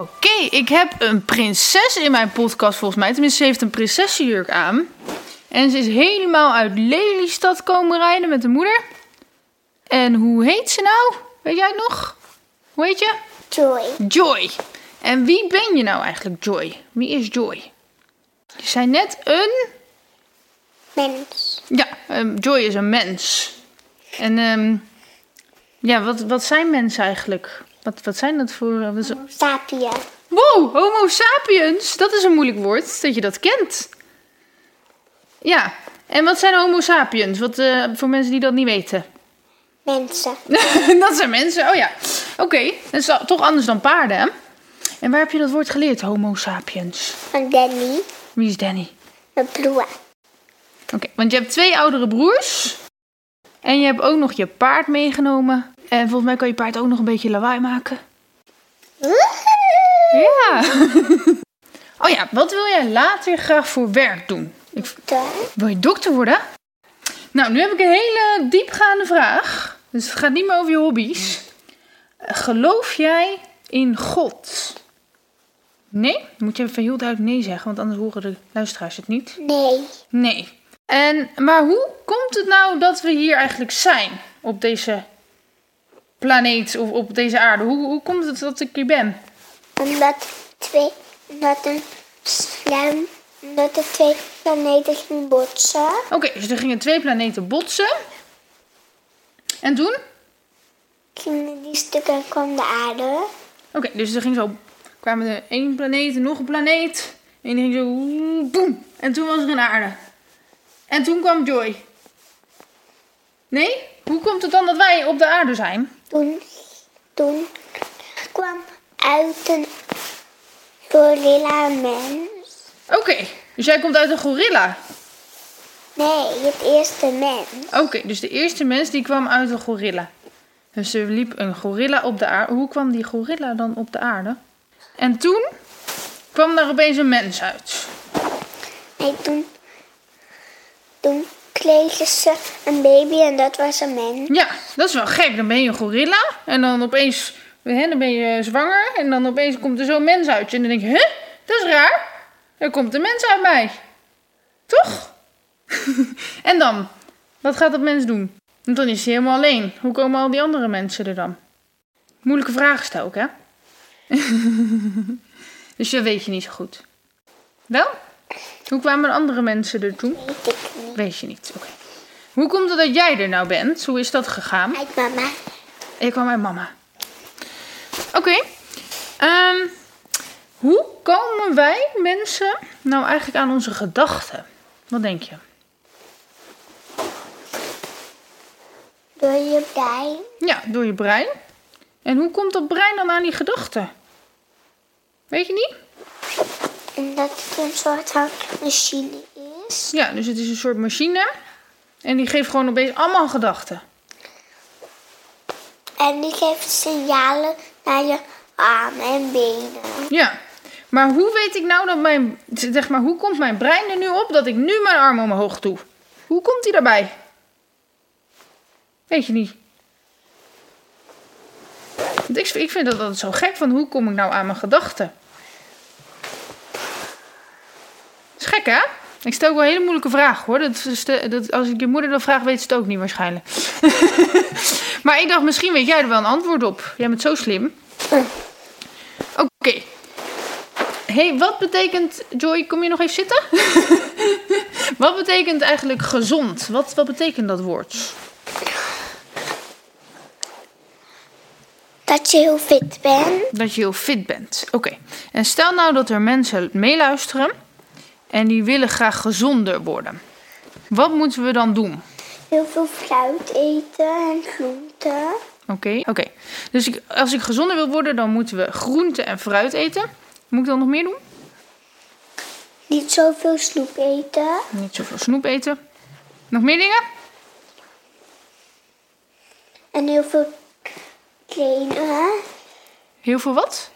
Oké, ik heb een prinses in mijn podcast volgens mij. Tenminste, ze heeft een prinsessenjurk aan. En ze is helemaal uit Lelystad komen rijden met de moeder. En hoe heet ze nou? Weet jij het nog? Hoe heet je? Joy. Joy. En wie ben je nou eigenlijk, Joy? Wie is Joy? Je zei net een... Mens. Ja, ehm, Joy is een mens. En ehm, ja, wat, wat zijn mensen eigenlijk? Wat, wat zijn dat voor... eh, wat is- Sapien. Wow, Homo sapiens. Dat is een moeilijk woord, dat je dat kent. Ja, en wat zijn Homo sapiens? Wat, eh, voor mensen die dat niet weten. Mensen. dat zijn mensen, oh ja. Oké, dat is toch anders dan paarden, hè? En waar heb je dat woord geleerd, Homo sapiens? Van Danny. Wie is Danny? Mijn broer. Oké, want je hebt twee oudere broers. En je hebt ook nog je paard meegenomen. En volgens mij kan je paard ook nog een beetje lawaai maken. Ja. oh ja, wat wil jij later graag voor werk doen? Ik, wil je dokter worden? Nou, nu heb ik een hele diepgaande vraag. Dus het gaat niet meer over je hobby's. Eh, Geloof jij in God? Nee? Dan moet je even heel duidelijk nee zeggen, want anders horen de luisteraars het niet. Nee. Nee. En, maar hoe komt het nou dat we hier eigenlijk zijn op deze planeet of op deze aarde? Hoe, hoe komt het dat ik hier ben? Omdat twee... Omdat een slam... Omdat er twee planeten gingen botsen. Oké, dus er gingen twee planeten botsen. En toen? Gingen die stukken kwam de aarde. Oké, dus er ging zo, kwamen er één planeet en nog een planeet. En die ging zo, boem. En toen was er een aarde. En toen kwam Joy. Nee? Hoe komt het dan dat wij op de aarde zijn? Toen... Toen kwam uit een gorilla mens. Oké, dus jij komt uit een gorilla. Nee, het eerste mens. Oké, dus de eerste mens die kwam uit een gorilla. Dus er liep een gorilla op de aarde. Hoe kwam die gorilla dan op de aarde? En toen kwam daar opeens een mens uit. Nee, toen... Toen kregen ze een baby en dat was een mens. Ja, dat is wel gek. Dan ben je een gorilla en dan opeens hè, dan ben je zwanger en dan opeens komt er zo'n mens uit je. En dan denk je, hè, dat is raar. Er komt een mens uit mij. Toch? en dan, wat gaat dat mens doen? Want dan is hij helemaal alleen. Hoe komen al die andere mensen er dan? Moeilijke vragen stel ik, hè? dus dat weet je niet zo goed. Wel? Hoe kwamen de andere mensen er toen? Weet ik niet. Weet je niet, oké. Hoe komt het dat jij er nou bent? Hoe is dat gegaan? Uit mama. Ik kwam uit mama. Oké. ehm, hoe komen wij mensen nou eigenlijk aan onze gedachten? Wat denk je? Door je brein. Ja, door je brein. En hoe komt dat brein dan aan die gedachten? Weet je niet? Omdat het een soort van machine is. Ja, dus het is een soort machine. En die geeft gewoon opeens allemaal gedachten. En die geeft signalen naar je armen en benen. Ja. Maar hoe weet ik nou dat mijn... Zeg maar, hoe komt mijn brein er nu op dat ik nu mijn arm omhoog doe? Hoe komt die daarbij? Weet je niet. Want ik, ik vind dat altijd zo gek van hoe kom ik nou aan mijn gedachten? is gek hè? Ik stel ook wel hele moeilijke vragen hoor. Dat, is de- dat, als ik je moeder dat vraag, weet ze het ook niet waarschijnlijk. maar ik dacht, misschien weet jij er wel een antwoord op. Jij bent zo slim. Oké. hey, wat betekent... Joy, kom je nog even zitten? wat betekent eigenlijk gezond? Wat, wat betekent dat woord? Dat je heel fit bent. Dat je heel fit bent. Oké. En stel nou dat er mensen meeluisteren en die willen graag gezonder worden. Wat moeten we dan doen? Heel veel fruit eten en groenten. Oké, oké. Dus ik, als ik gezonder wil worden, dan moeten we groente en fruit eten. Moet ik dan nog meer doen? Niet zoveel snoep eten. Niet zoveel snoep eten. Nog meer dingen? En heel veel trainen. Heel veel wat?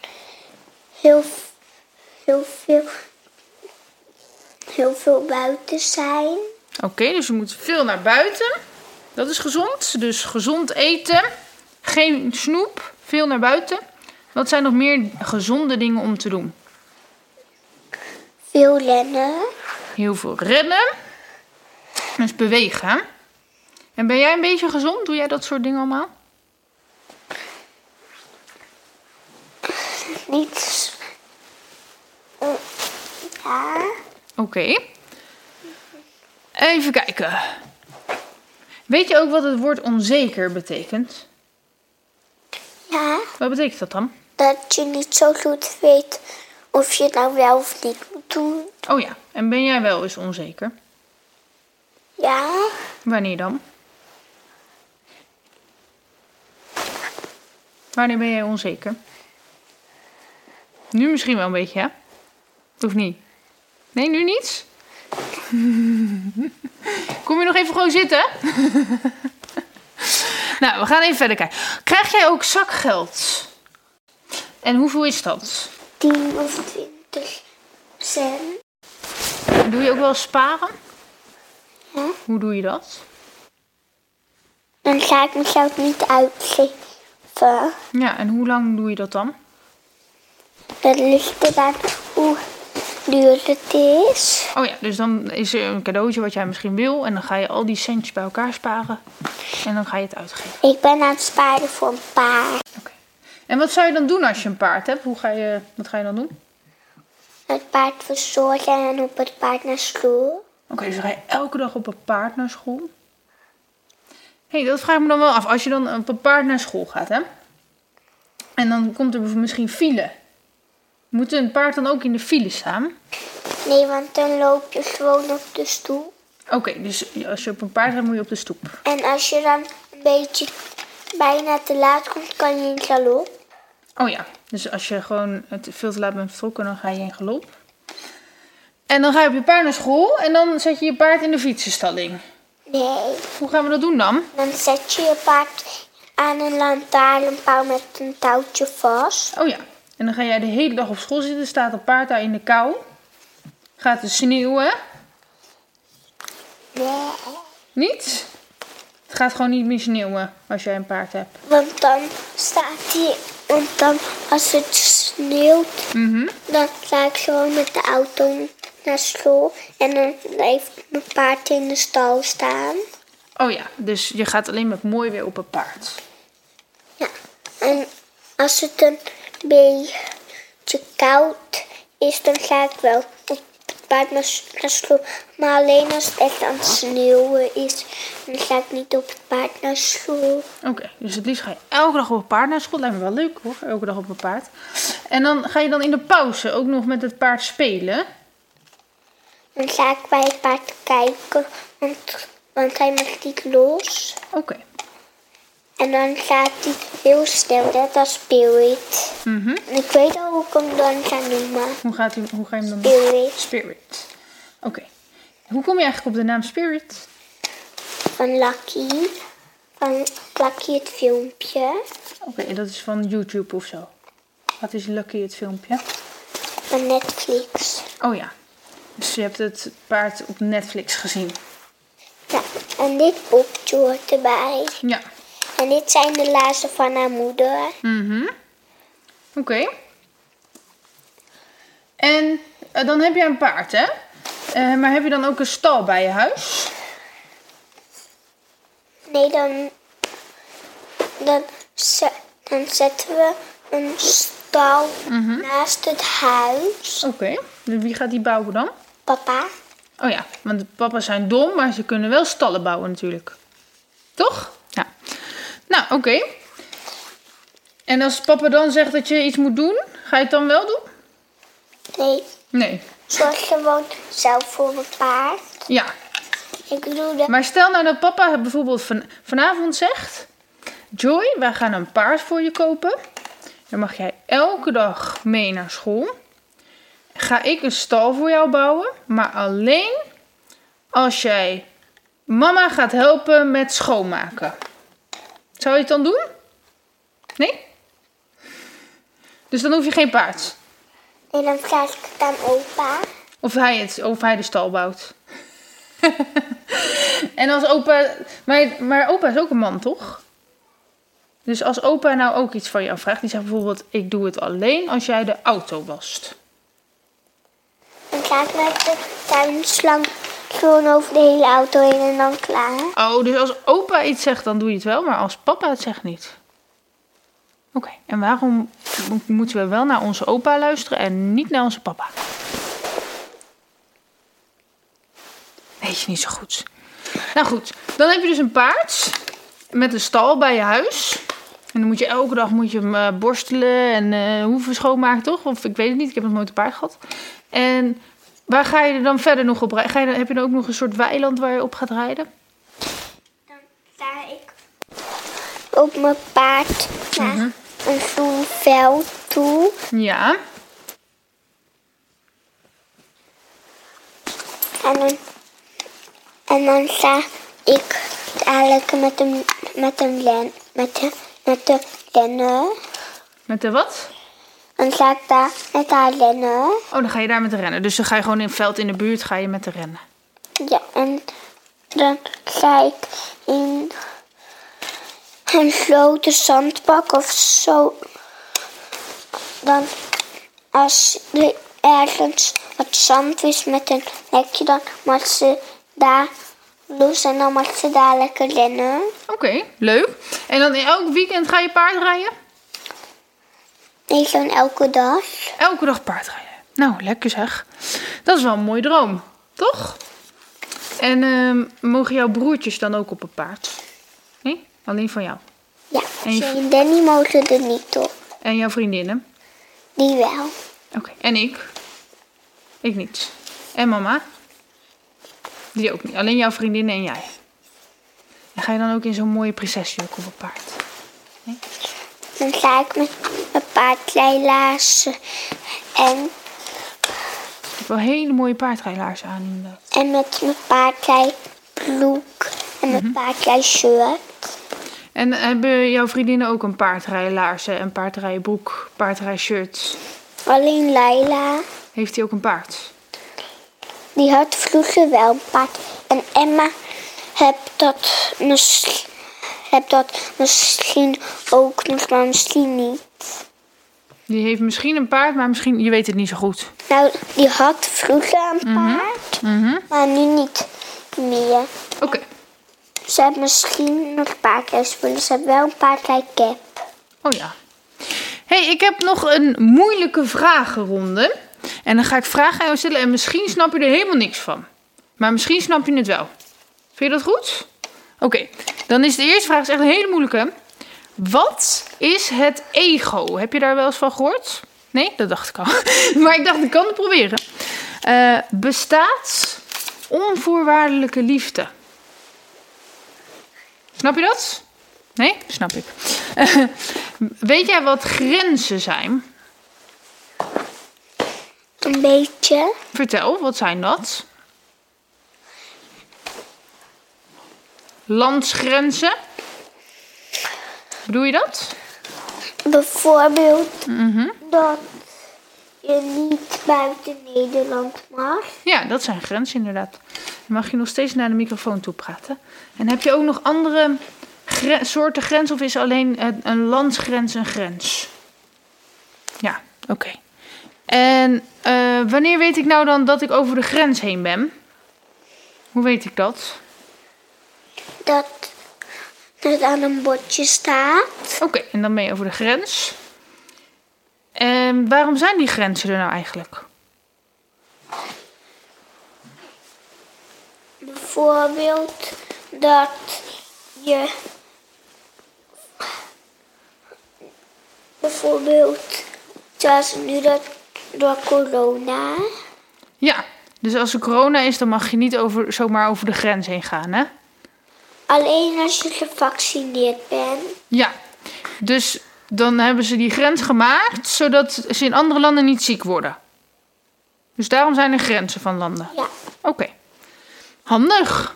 Heel, heel veel. Heel veel buiten zijn. Oké, dus je moet veel naar buiten. Dat is gezond. Dus gezond eten. Geen snoep. Veel naar buiten. Wat zijn nog meer gezonde dingen om te doen? Veel rennen. Heel veel rennen. Dus bewegen. En ben jij een beetje gezond? Doe jij dat soort dingen allemaal? Niet. eh, Ja. Oké. Even kijken. Weet je ook wat het woord onzeker betekent? Ja. Wat betekent dat dan? Dat je niet zo goed weet of je het nou wel of niet moet doen. Oh ja, en ben jij wel eens onzeker? Ja. Wanneer dan? Wanneer ben jij onzeker? Nu misschien wel een beetje, hè? Of niet? Nee, nu niet? Kom je nog even gewoon zitten? nou, we gaan even verder kijken. Krijg jij ook zakgeld? En hoeveel is dat? 10 of 20 cent. Doe je ook wel sparen? Ja. Hoe doe je dat? Dan ga ik mezelf niet uitgeven. Ja, en hoe lang doe je dat dan? Dat ligt eraan hoe duur het is. Oh ja, dus dan is er een cadeautje wat jij misschien wil. En dan ga je al die centjes bij elkaar sparen. En dan ga je het uitgeven. Ik ben aan het sparen voor een paard. En wat zou je dan doen als je een paard hebt? Hoe ga je, wat ga je dan doen? Het paard verzorgen en op het paard naar school. Oké, dus dan ga je elke dag op een paard naar school. Hé, hey, dat vraag ik me dan wel af. Als je dan op een paard naar school gaat, hè? En dan komt er misschien file. Moet een paard dan ook in de file staan? Nee, want dan loop je gewoon op de stoel. Oké, dus als je op een paard gaat, moet je op de stoep. En als je dan een beetje bijna te laat komt, kan je in galop. Oh ja, dus als je gewoon het veel te laat bent vertrokken, dan ga je in galop. En dan ga je op je paard naar school en dan zet je je paard in de fietsenstalling. Nee, Hoe gaan we dat doen dan? dan zet je je paard aan een lantaarnpaal met een touwtje vast. Oh ja, en dan ga jij de hele dag op school zitten, staat het paard daar in de kou. Gaat het sneeuwen? Nee, Niet? Het gaat gewoon niet meer sneeuwen als jij een paard hebt. want dan staat hij, want dan als het sneeuwt, Mhm. dan ga ik gewoon met de auto naar school. En dan blijft mijn paard in de stal staan. Oh ja, dus je gaat alleen met mooi weer op een paard. Ja, en als het een beetje koud is, dan ga ik wel op het paard naar school. Maar alleen als het echt aan het sneeuwen is, dan ga ik niet op het paard naar school. Oké, dus het liefst ga je elke dag op een paard naar school. Lijkt me wel leuk hoor, elke dag op een paard. En dan ga je dan in de pauze ook nog met het paard spelen. Dan ga ik bij het paard kijken, want, want hij mag niet los. Oké. En dan gaat hij heel snel, net als Spirit. Mhm. En ik weet al hoe ik hem dan ga noemen. Hoe, gaat u, hoe ga je hem dan doen? Spirit Spirit. Oké. Hoe kom je eigenlijk op de naam Spirit? van Lucky. Van Lucky het filmpje. Oké, dat is van YouTube of zo. Wat is Lucky het filmpje? Van Netflix. Oh ja. Dus je hebt het paard op Netflix gezien. Ja, en dit boekje hoort erbij. Ja. En dit zijn de laarzen van haar moeder. Mhm. Oké. En eh, dan heb je een paard, hè? Eh, maar heb je dan ook een stal bij je huis? Nee, dan, dan, dan zetten we een stal naast het huis. Oké. Dus wie gaat die bouwen dan? Papa, Oh ja, want de papa's zijn dom, maar ze kunnen wel stallen bouwen natuurlijk. Toch? Ja. Nou, oké. En als papa dan zegt dat je iets moet doen, ga je het dan wel doen? nee, Nee. zorg gewoon zelf voor mijn paard. Ja. Ik bedoel, dat Maar stel nou dat papa bijvoorbeeld van, vanavond zegt... Joy, wij gaan een paard voor je kopen. Dan mag jij elke dag mee naar school. ga ik een stal voor jou bouwen, maar alleen als jij mama gaat helpen met schoonmaken. Zou je het dan doen? Nee? Dus dan hoef je geen paard. Nee, dan vraag ik het aan opa. Of hij, het, of hij de stal bouwt. en als opa. Maar, maar opa is ook een man, toch? Dus als opa nou ook iets van jou vraagt, die zegt bijvoorbeeld: Ik doe het alleen als jij de auto wast. Dan ga ik met de tuinslang gewoon over de hele auto heen en dan klaar. Oh, dus als opa iets zegt, dan doe je het wel, maar als papa het zegt niet. Oké, en waarom mo- moeten we wel naar onze opa luisteren en niet naar onze papa? Weet je niet zo goed. Nou goed, dan heb je dus een paard met een stal bij je huis. En dan moet je elke dag moet je hem eh, borstelen en eh hoeven schoonmaken, toch? Of ik weet het niet, ik heb nog nooit een paard gehad. En waar ga je er dan verder nog op rijden? Ga je, dan- heb je dan ook nog een soort weiland waar je op gaat rijden? Dan sta ik op mijn paard naar een groen veld toe. Ja. En dan, en dan sta ik eigenlijk met een, met een len, met de, met de lennen. Met de wat? Dan sta ik daar met haar lennen. Oh, dan ga je daar met de rennen. Dus dan ga je gewoon in het veld in de buurt ga je met de rennen. Ja, en dan sta ik in een grote zandbak of zo. Dan als er ergens wat zand is met een hekje, dan mag ze daar los en dan mag ze daar lekker rennen. Oké, leuk. En dan in elk weekend ga je paardrijden? Nee, gewoon elke dag. Elke dag paardrijden. Nou, lekker zeg. Dat is wel een mooie droom, toch? En ehm, mogen jouw broertjes dan ook op een paard? Nee? Alleen van jou. Ja, En je- Danny mogen er niet op. En jouw vriendinnen? Die wel. Oké. En ik? Ik niet. En mama? Die ook niet. Alleen jouw vriendinnen en jij. En ga je dan ook in zo'n mooie prinsesjurk op een paard? Dan ga ik met mijn paardrijlaarzen en, Ik heb wel hele mooie paardrijlaarzen aan inderdaad. en met mijn paardrijbroek en mijn paardrijshirt. En hebben jouw vriendinnen ook een paardrijlaarzen en paardrijbroek, paardrijshirt? Alleen Laila, Heeft hij ook een paard? die had vroeger wel een paard. En Emma heb dat, mis, heb dat misschien ook nog, maar misschien niet. Die heeft misschien een paard, maar misschien, je weet het niet zo goed. Nou, die had vroeger een paard, maar nu niet meer. Oké, Ze heeft misschien nog paardrijspullen. Ze heeft wel een paardrijcap. oh ja. hey, ik heb nog een moeilijke vragenronde. En dan ga ik vragen aan jou stellen en misschien snap je er helemaal niks van. Maar misschien snap je het wel. Vind je dat goed? Oké, dan is de eerste vraag is echt een hele moeilijke. Wat is het ego? Heb je daar wel eens van gehoord? Nee, dat dacht ik al. Maar ik dacht, ik kan het proberen. Eh, bestaat onvoorwaardelijke liefde? Snap je dat? Nee? Snap ik. weet jij wat grenzen zijn? Een beetje. Vertel, wat zijn dat? Landsgrenzen? Bedoel je dat? Bijvoorbeeld dat je niet buiten Nederland mag. Ja, dat zijn grenzen inderdaad. Dan mag je nog steeds naar de microfoon toe praten. En heb je ook nog andere soorten grens of is alleen een, een landsgrens een grens? Ja, oké. En eh, wanneer weet ik nou dan dat ik over de grens heen ben? Hoe weet ik dat? Dat het aan een bordje staat. Oké, en dan ben je over de grens. En waarom zijn die grenzen er nou eigenlijk? Bijvoorbeeld dat je. Bijvoorbeeld zoals nu dat door corona. Ja, dus als er corona is, dan mag je niet over, zomaar over de grens heen gaan, hè? Alleen als je gevaccineerd bent. Ja, dus dan hebben ze die grens gemaakt, zodat ze in andere landen niet ziek worden. Dus daarom zijn er grenzen van landen. Ja. Oké. Handig.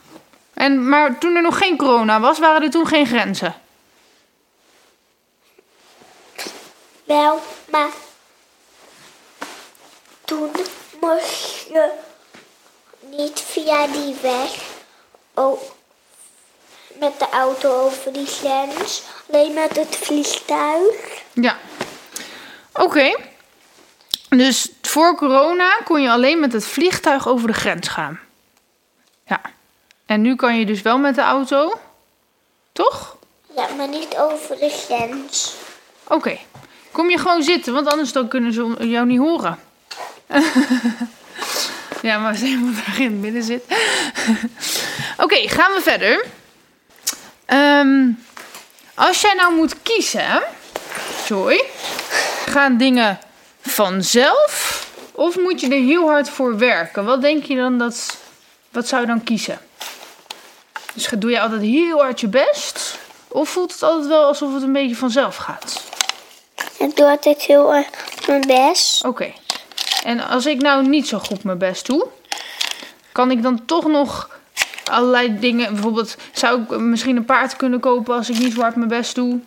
En, maar toen er nog geen corona was, waren er toen geen grenzen. Wel, maar toen moest je niet via die weg oh, met de auto over die grens, alleen met het vliegtuig. Ja. Oké. Dus voor corona kon je alleen met het vliegtuig over de grens gaan. Ja. En nu kan je dus wel met de auto. Toch? Ja, maar niet over de grens. Oké. Kom je gewoon zitten, want anders dan kunnen ze jou niet horen. ja, maar als iemand daar in het midden zit. Oké, gaan we verder. Ehm, als jij nou moet kiezen, Joy, gaan dingen vanzelf of moet je er heel hard voor werken? Wat denk je dan dat, wat zou je dan kiezen? Dus doe je altijd heel hard je best? Of voelt het altijd wel alsof het een beetje vanzelf gaat? Ik doe altijd heel erg mijn best. Oké. En als ik nou niet zo goed mijn best doe, kan ik dan toch nog allerlei dingen. Bijvoorbeeld, zou ik misschien een paard kunnen kopen als ik niet zo hard mijn best doe?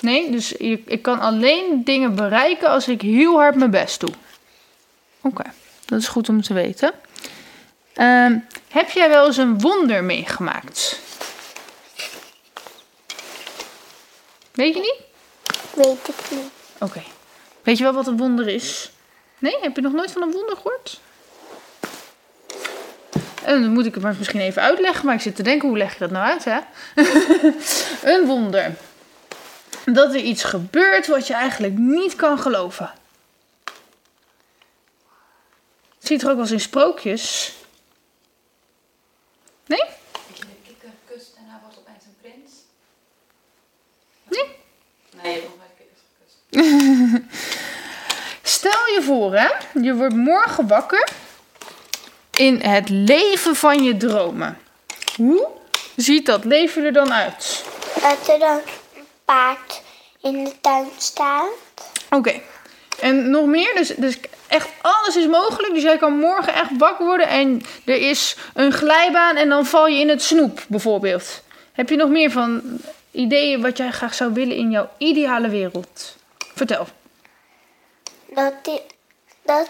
Nee, dus ik, ik kan alleen dingen bereiken als ik heel hard mijn best doe. Oké, dat is goed om te weten. Ehm, heb jij wel eens een wonder meegemaakt? Weet je niet? Weet ik niet. Oké. Weet je wel wat een wonder is? Nee? Heb je nog nooit van een wonder gehoord? En dan moet ik het maar misschien even uitleggen, maar ik zit te denken, hoe leg je dat nou uit, hè? een wonder. Dat er iets gebeurt wat je eigenlijk niet kan geloven. Het ziet er ook wel eens in sprookjes. Nee? Dat de kikker kust en hij was opeens een prins. Nee? Nee, je hebt nog kikkers gekust. Stel je voor, hè, je wordt morgen wakker in het leven van je dromen. Hoe ziet dat leven er dan uit? Dat er dan een paard in de tuin staat. Oké. En nog meer, dus, dus echt alles is mogelijk. Dus jij kan morgen echt wakker worden en er is een glijbaan en dan val je in het snoep, bijvoorbeeld. Heb je nog meer van ideeën wat jij graag zou willen in jouw ideale wereld? Vertel. Dat die, dat,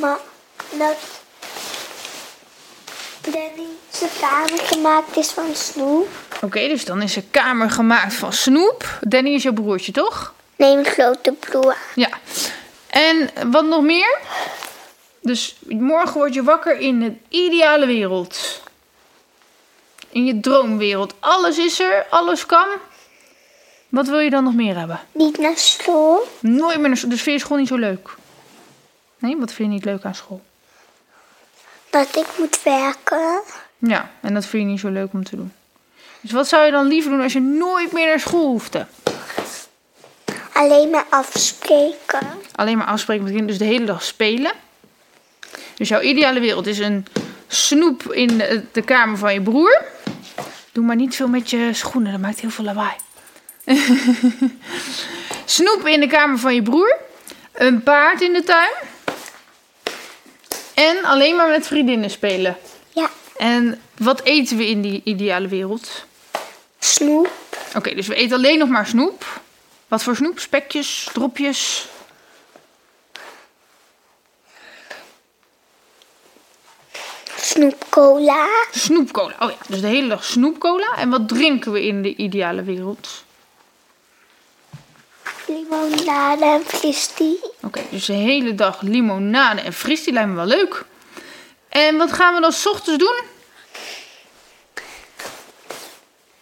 maar, dat Danny zijn kamer gemaakt is van snoep. Oké, dus dan is er kamer gemaakt van snoep. Danny is jouw broertje, toch? Neem een grote broer. Ja. En wat nog meer? Dus morgen word je wakker in de ideale wereld. In je droomwereld. Alles is er, alles kan. Wat wil je dan nog meer hebben? Niet naar school. Nooit meer naar school. Dus vind je school niet zo leuk? Nee, wat vind je niet leuk aan school? Dat ik moet werken. Ja, en dat vind je niet zo leuk om te doen. Dus wat zou je dan liever doen als je nooit meer naar school hoefde? Alleen maar afspreken. Alleen maar afspreken met kinderen, dus de hele dag spelen. Dus jouw ideale wereld is een snoep in de, de kamer van je broer. Doe maar niet veel met je schoenen, dat maakt heel veel lawaai. snoep in de kamer van je broer. Een paard in de tuin. En alleen maar met vriendinnen spelen. Ja, En wat eten we in die ideale wereld? snoep. Oké, dus we eten alleen nog maar snoep. Wat voor snoep? Spekjes, dropjes. Snoepcola. Snoepcola. Oh ja, dus de hele dag snoepcola. En wat drinken we in de ideale wereld? Limonade en fristie. Oké, dus de hele dag limonade en fris. Die lijkt me wel leuk. En wat gaan we dan 's ochtends doen?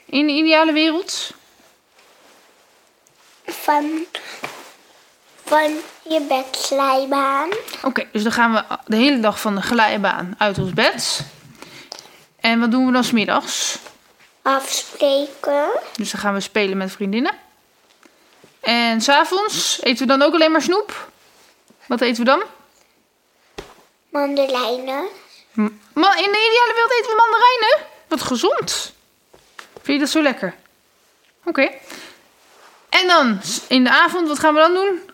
In de ideale wereld? Van, van je bedslijbaan. Oké, dus dan gaan we de hele dag van de glijbaan uit ons bed. En wat doen we dan 's middags? Afspreken. Dus dan gaan we spelen met vriendinnen. En s'avonds eten we dan ook alleen maar snoep? Wat eten we dan? Mandarijnen. Maar in de ideale wereld eten we mandarijnen. Wat gezond. Vind je dat zo lekker? Oké. En dan in de avond, wat gaan we dan doen?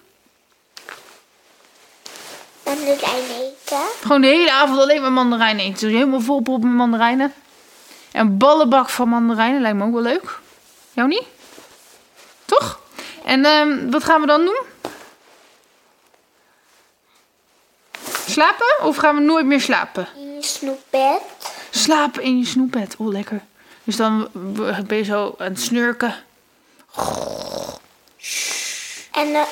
mandarijn eten. Gewoon de hele avond alleen maar mandarijnen eten. Dus helemaal vol op met mandarijnen. En een ballenbak van mandarijnen lijkt me ook wel leuk. Jou niet? Toch? En ehm, wat gaan we dan doen? Slapen? Of gaan we nooit meer slapen? In je snoepbed. Slapen in je snoepbed. Oh, lekker. Dus dan ben je zo aan het snurken. En eh,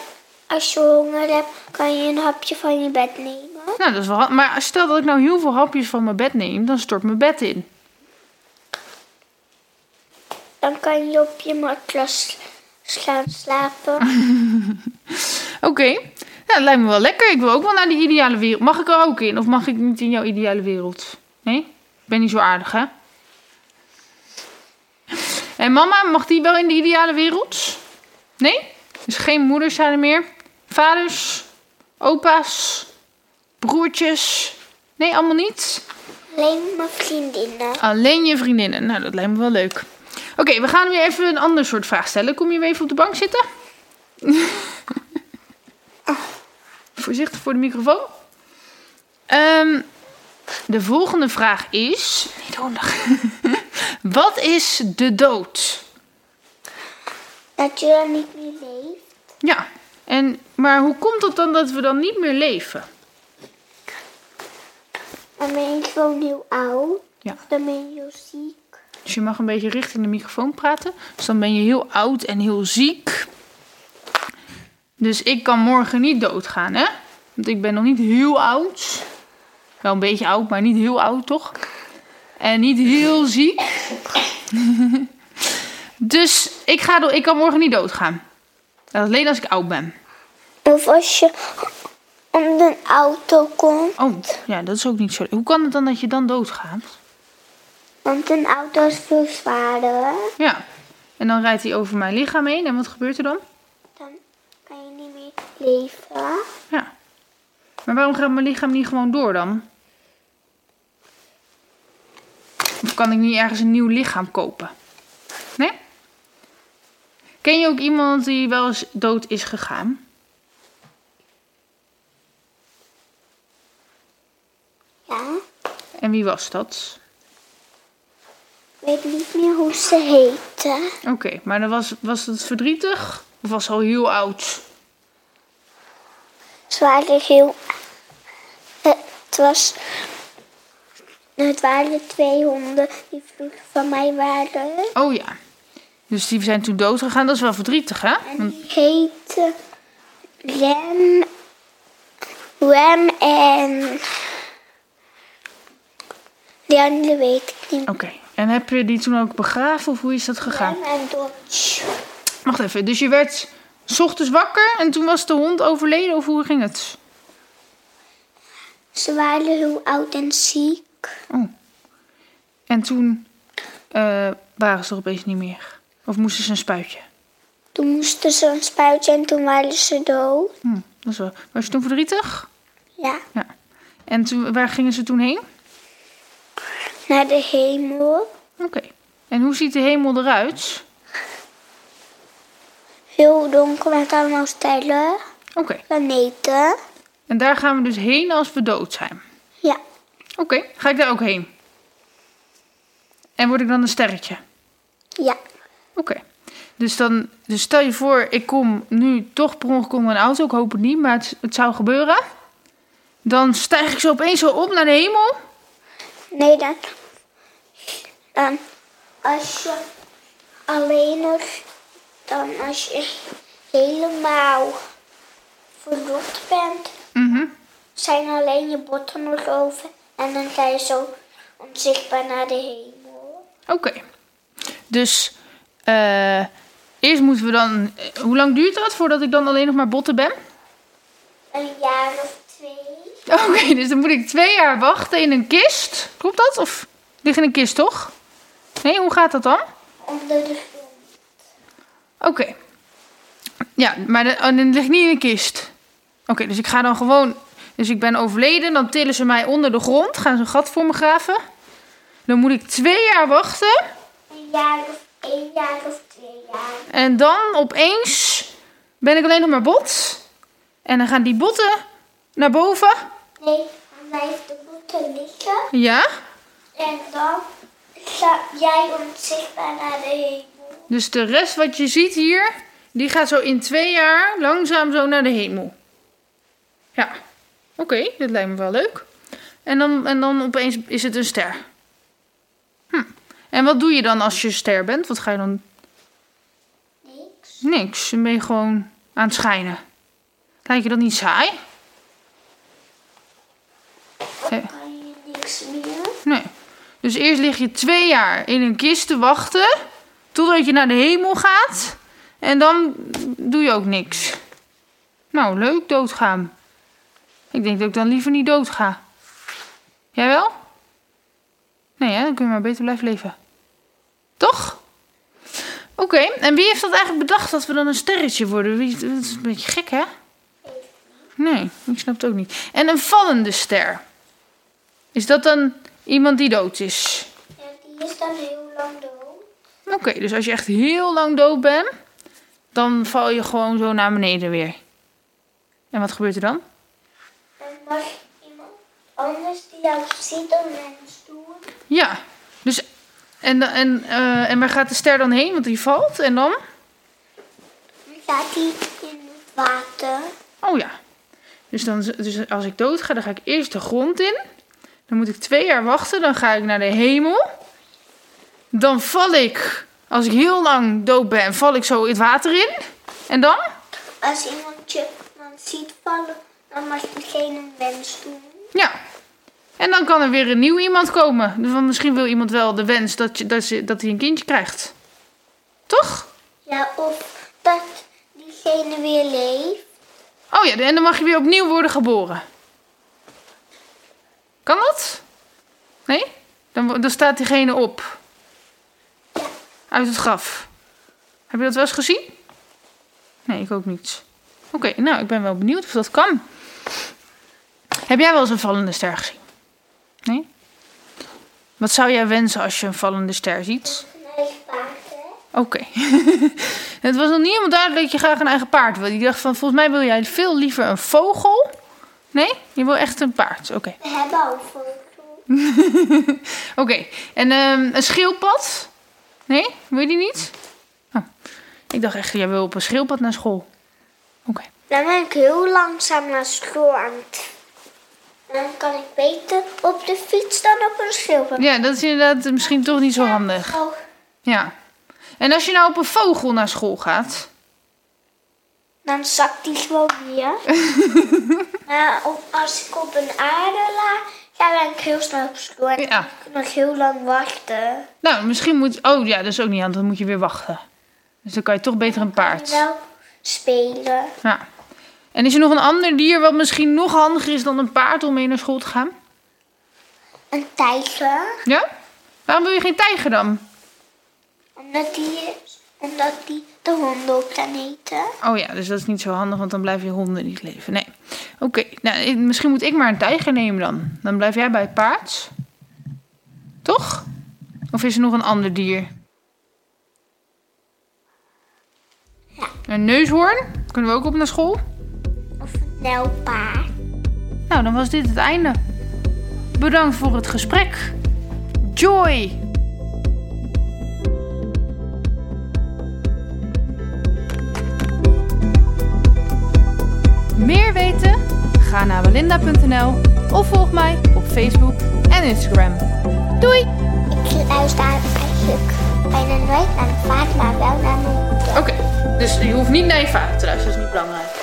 als je honger hebt, kan je een hapje van je bed nemen. Nou, dat is wel... Maar stel dat ik nou heel veel hapjes van mijn bed neem, dan stort mijn bed in. Dan kan je op je matras gaan slapen. Oké. Ja, dat lijkt me wel lekker. Ik wil ook wel naar die ideale wereld. Mag ik er ook in? Of mag ik niet in jouw ideale wereld? Nee? Ik ben niet zo aardig, hè? En mama, mag die wel in de ideale wereld? Nee? Dus geen moeders zijn er meer? Vaders? Opa's? Broertjes? Nee, allemaal niet? Alleen mijn vriendinnen. Alleen je vriendinnen. Nou, dat lijkt me wel leuk. Oké, we gaan weer even een ander soort vraag stellen. Kom je weer even op de bank zitten? Voorzichtig voor de microfoon. Ehm, de volgende vraag is... Niet handig. Wat is de dood? Dat je dan niet meer leeft. Ja, en, maar hoe komt het dan dat we dan niet meer leven? Dan ben je gewoon heel oud. Ja. Dan ben je heel ziek. Dus je mag een beetje richting de microfoon praten. Dus dan ben je heel oud en heel ziek. Dus ik kan morgen niet doodgaan, hè? Want ik ben nog niet heel oud. Wel een beetje oud, maar niet heel oud, toch? En niet heel ziek. dus ik, ga ik kan morgen niet doodgaan. Alleen als ik oud ben. Of als je om de auto komt. Oh, ja, dat is ook niet zo. Hoe kan het dan dat je dan doodgaat? Want een auto is veel zwaarder. Ja. En dan rijdt hij over mijn lichaam heen. En wat gebeurt er dan? Dan kan je niet meer leven. Ja. Maar waarom gaat mijn lichaam niet gewoon door dan? Of kan ik niet ergens een nieuw lichaam kopen? Nee? Ken je ook iemand die wel eens dood is gegaan? Ja. En wie was dat? Ik weet niet meer hoe ze heette. Oké, maar dan was, was het verdrietig? Of was ze al heel oud? Ze waren heel... Het was... Het waren twee honden die vroeger van mij waren. Oh ja. Dus die zijn toen dood gegaan. Dat is wel verdrietig, hè? En die heette Rem, Rem en de andere weet ik niet. Oké. En heb je die toen ook begraven of hoe is dat gegaan? Rem en Dodge. Wacht even, dus je werd 's ochtends wakker en toen was de hond overleden of hoe ging het? Ze waren heel oud en ziek. Oh. En toen eh, waren ze er opeens niet meer. Of moesten ze een spuitje? Toen moesten ze een spuitje en toen waren ze dood. Hm, dat is wel. Was je toen verdrietig? Ja, Ja. En toen, waar gingen ze toen heen? naar de hemel. Oké. En hoe ziet de hemel eruit? Heel donker met allemaal sterren, Oké. planeten. En daar gaan we dus heen als we dood zijn. Ja, Oké, ga ik daar ook heen? En word ik dan een sterretje? ja. Oké. Dus dan, dus stel je voor, ik kom nu toch per ongeluk onder een auto. Ik hoop het niet, maar het, het zou gebeuren. Dan stijg ik zo opeens zo op naar de hemel. Nee, dan, dan als je alleen nog, dan als je helemaal verrot bent, Mhm. zijn alleen je botten nog over en dan ga je zo onzichtbaar naar de hemel. Oké. Dus eh, eerst moeten we dan. eh, Hoe lang duurt dat voordat ik dan alleen nog maar botten ben? Een jaar of twee. Oké, dus dan moet ik twee jaar wachten in een kist. Klopt dat? Of lig in een kist toch? Nee, hoe gaat dat dan? Onder de Oké. Ja, maar oh, dan lig ik niet in een kist. Oké, dus ik ga dan gewoon. Dus ik ben overleden, dan tillen ze mij onder de grond, gaan ze een gat voor me graven. Dan moet ik twee jaar wachten. Een jaar of één jaar of twee jaar. En dan opeens ben ik alleen nog maar bot. En dan gaan die botten Naar boven? Nee, dan blijft de boete liggen. Ja. En dan ga jij onzichtbaar naar de hemel. Dus de rest wat je ziet hier, die gaat zo in twee jaar langzaam zo naar de hemel. Ja. Oké, dat lijkt me wel leuk. En dan, en dan opeens is het een ster. Hm. En wat doe je dan als je ster bent? Wat ga je dan? Niks. Niks. Dan ben je gewoon aan het schijnen. Lijkt je dat niet saai? Dan kan je niks meer. Nee. Dus eerst lig je twee jaar in een kist te wachten. Totdat je naar de hemel gaat. En dan doe je ook niks. Nou, leuk doodgaan. Ik denk dat ik dan liever niet doodga. Jij wel? Nee, hè? dan kun je maar beter blijven leven. Toch? Oké, en wie heeft dat eigenlijk bedacht dat we dan een sterretje worden? Wie, dat is een beetje gek, hè? Nee, ik snap het ook niet. En een vallende ster. Is dat dan iemand die dood is? Ja, die is dan heel lang dood. Oké, dus als je echt heel lang dood bent, dan val je gewoon zo naar beneden weer. En wat gebeurt er dan? Dan mag iemand anders die jou ziet een mens doen. Ja, dus. En, en, eh, en waar gaat de ster dan heen? Want die valt en dan? Dan gaat hij in het water. Oh ja. Dus, dan, dus als ik dood ga, dan ga ik eerst de grond in. Dan moet ik twee jaar wachten. Dan ga ik naar de hemel. Dan val ik, als ik heel lang dood ben, val ik zo het water in. En dan? Als iemand je dan ziet vallen, dan mag diegene een wens doen. Ja. En dan kan er weer een nieuw iemand komen. Dus want misschien wil iemand wel de wens dat, je, dat, ze, dat hij een kindje krijgt. Toch? Ja, of dat diegene weer leeft. Oh ja, en dan mag je weer opnieuw worden geboren. Kan dat? Nee? Dan, dan staat diegene op. Uit het graf. Heb je dat wel eens gezien? Nee, ik ook niet. Oké, nou, ik ben wel benieuwd of dat kan. Heb jij wel eens een vallende ster gezien? Nee? Wat zou jij wensen als je een vallende ster ziet? Een eigen paard? Oké. het was nog niet helemaal duidelijk dat je graag een eigen paard wil. Ik dacht van, volgens mij wil jij veel liever een vogel. Nee? Je wil echt een paard. Oké. We hebben al vogel. Oké. En ehm, een schildpad? Nee? Wil je die niet? Oh. Ik dacht echt, jij wil op een schildpad naar school. Oké. Dan ben ik heel langzaam naar school aan het... Dan kan ik beter op de fiets dan op een schildpad. Ja, dat is inderdaad misschien toch niet zo handig. Oh, Ja. En als je nou op een vogel naar school gaat? dan zakt die gewoon weer. maar op, als ik op een aarde ga ben ik heel snel op school. En Ja. nog heel lang wachten. Nou, misschien moet... Oh ja, dat is ook niet aan. Dan moet je weer wachten. Dus dan kan je toch beter een paard. Wel spelen. Ja. En is er nog een ander dier wat misschien nog handiger is dan een paard om mee naar school te gaan? Een tijger. Ja? Waarom wil je geen tijger dan? Omdat die, omdat die de honden op kan eten. Oh ja, dus dat is niet zo handig, want dan blijven je honden niet leven. Nee. Oké, nou, misschien moet ik maar een tijger nemen dan. Dan blijf jij bij het paard. Toch? Of is er nog een ander dier? Ja. Een neushoorn? Kunnen we ook op naar school? Of een nijlpaard. Nou, dan was dit het einde. Bedankt voor het gesprek. Joy! Meer weten? Ga naar belinda.nl of volg mij op Facebook en Instagram. Doei! Ik luister eigenlijk bijna nooit naar mijn vader, maar wel naar mijn moeder. Oké, dus je hoeft niet naar je vader te luisteren, dat is niet belangrijk.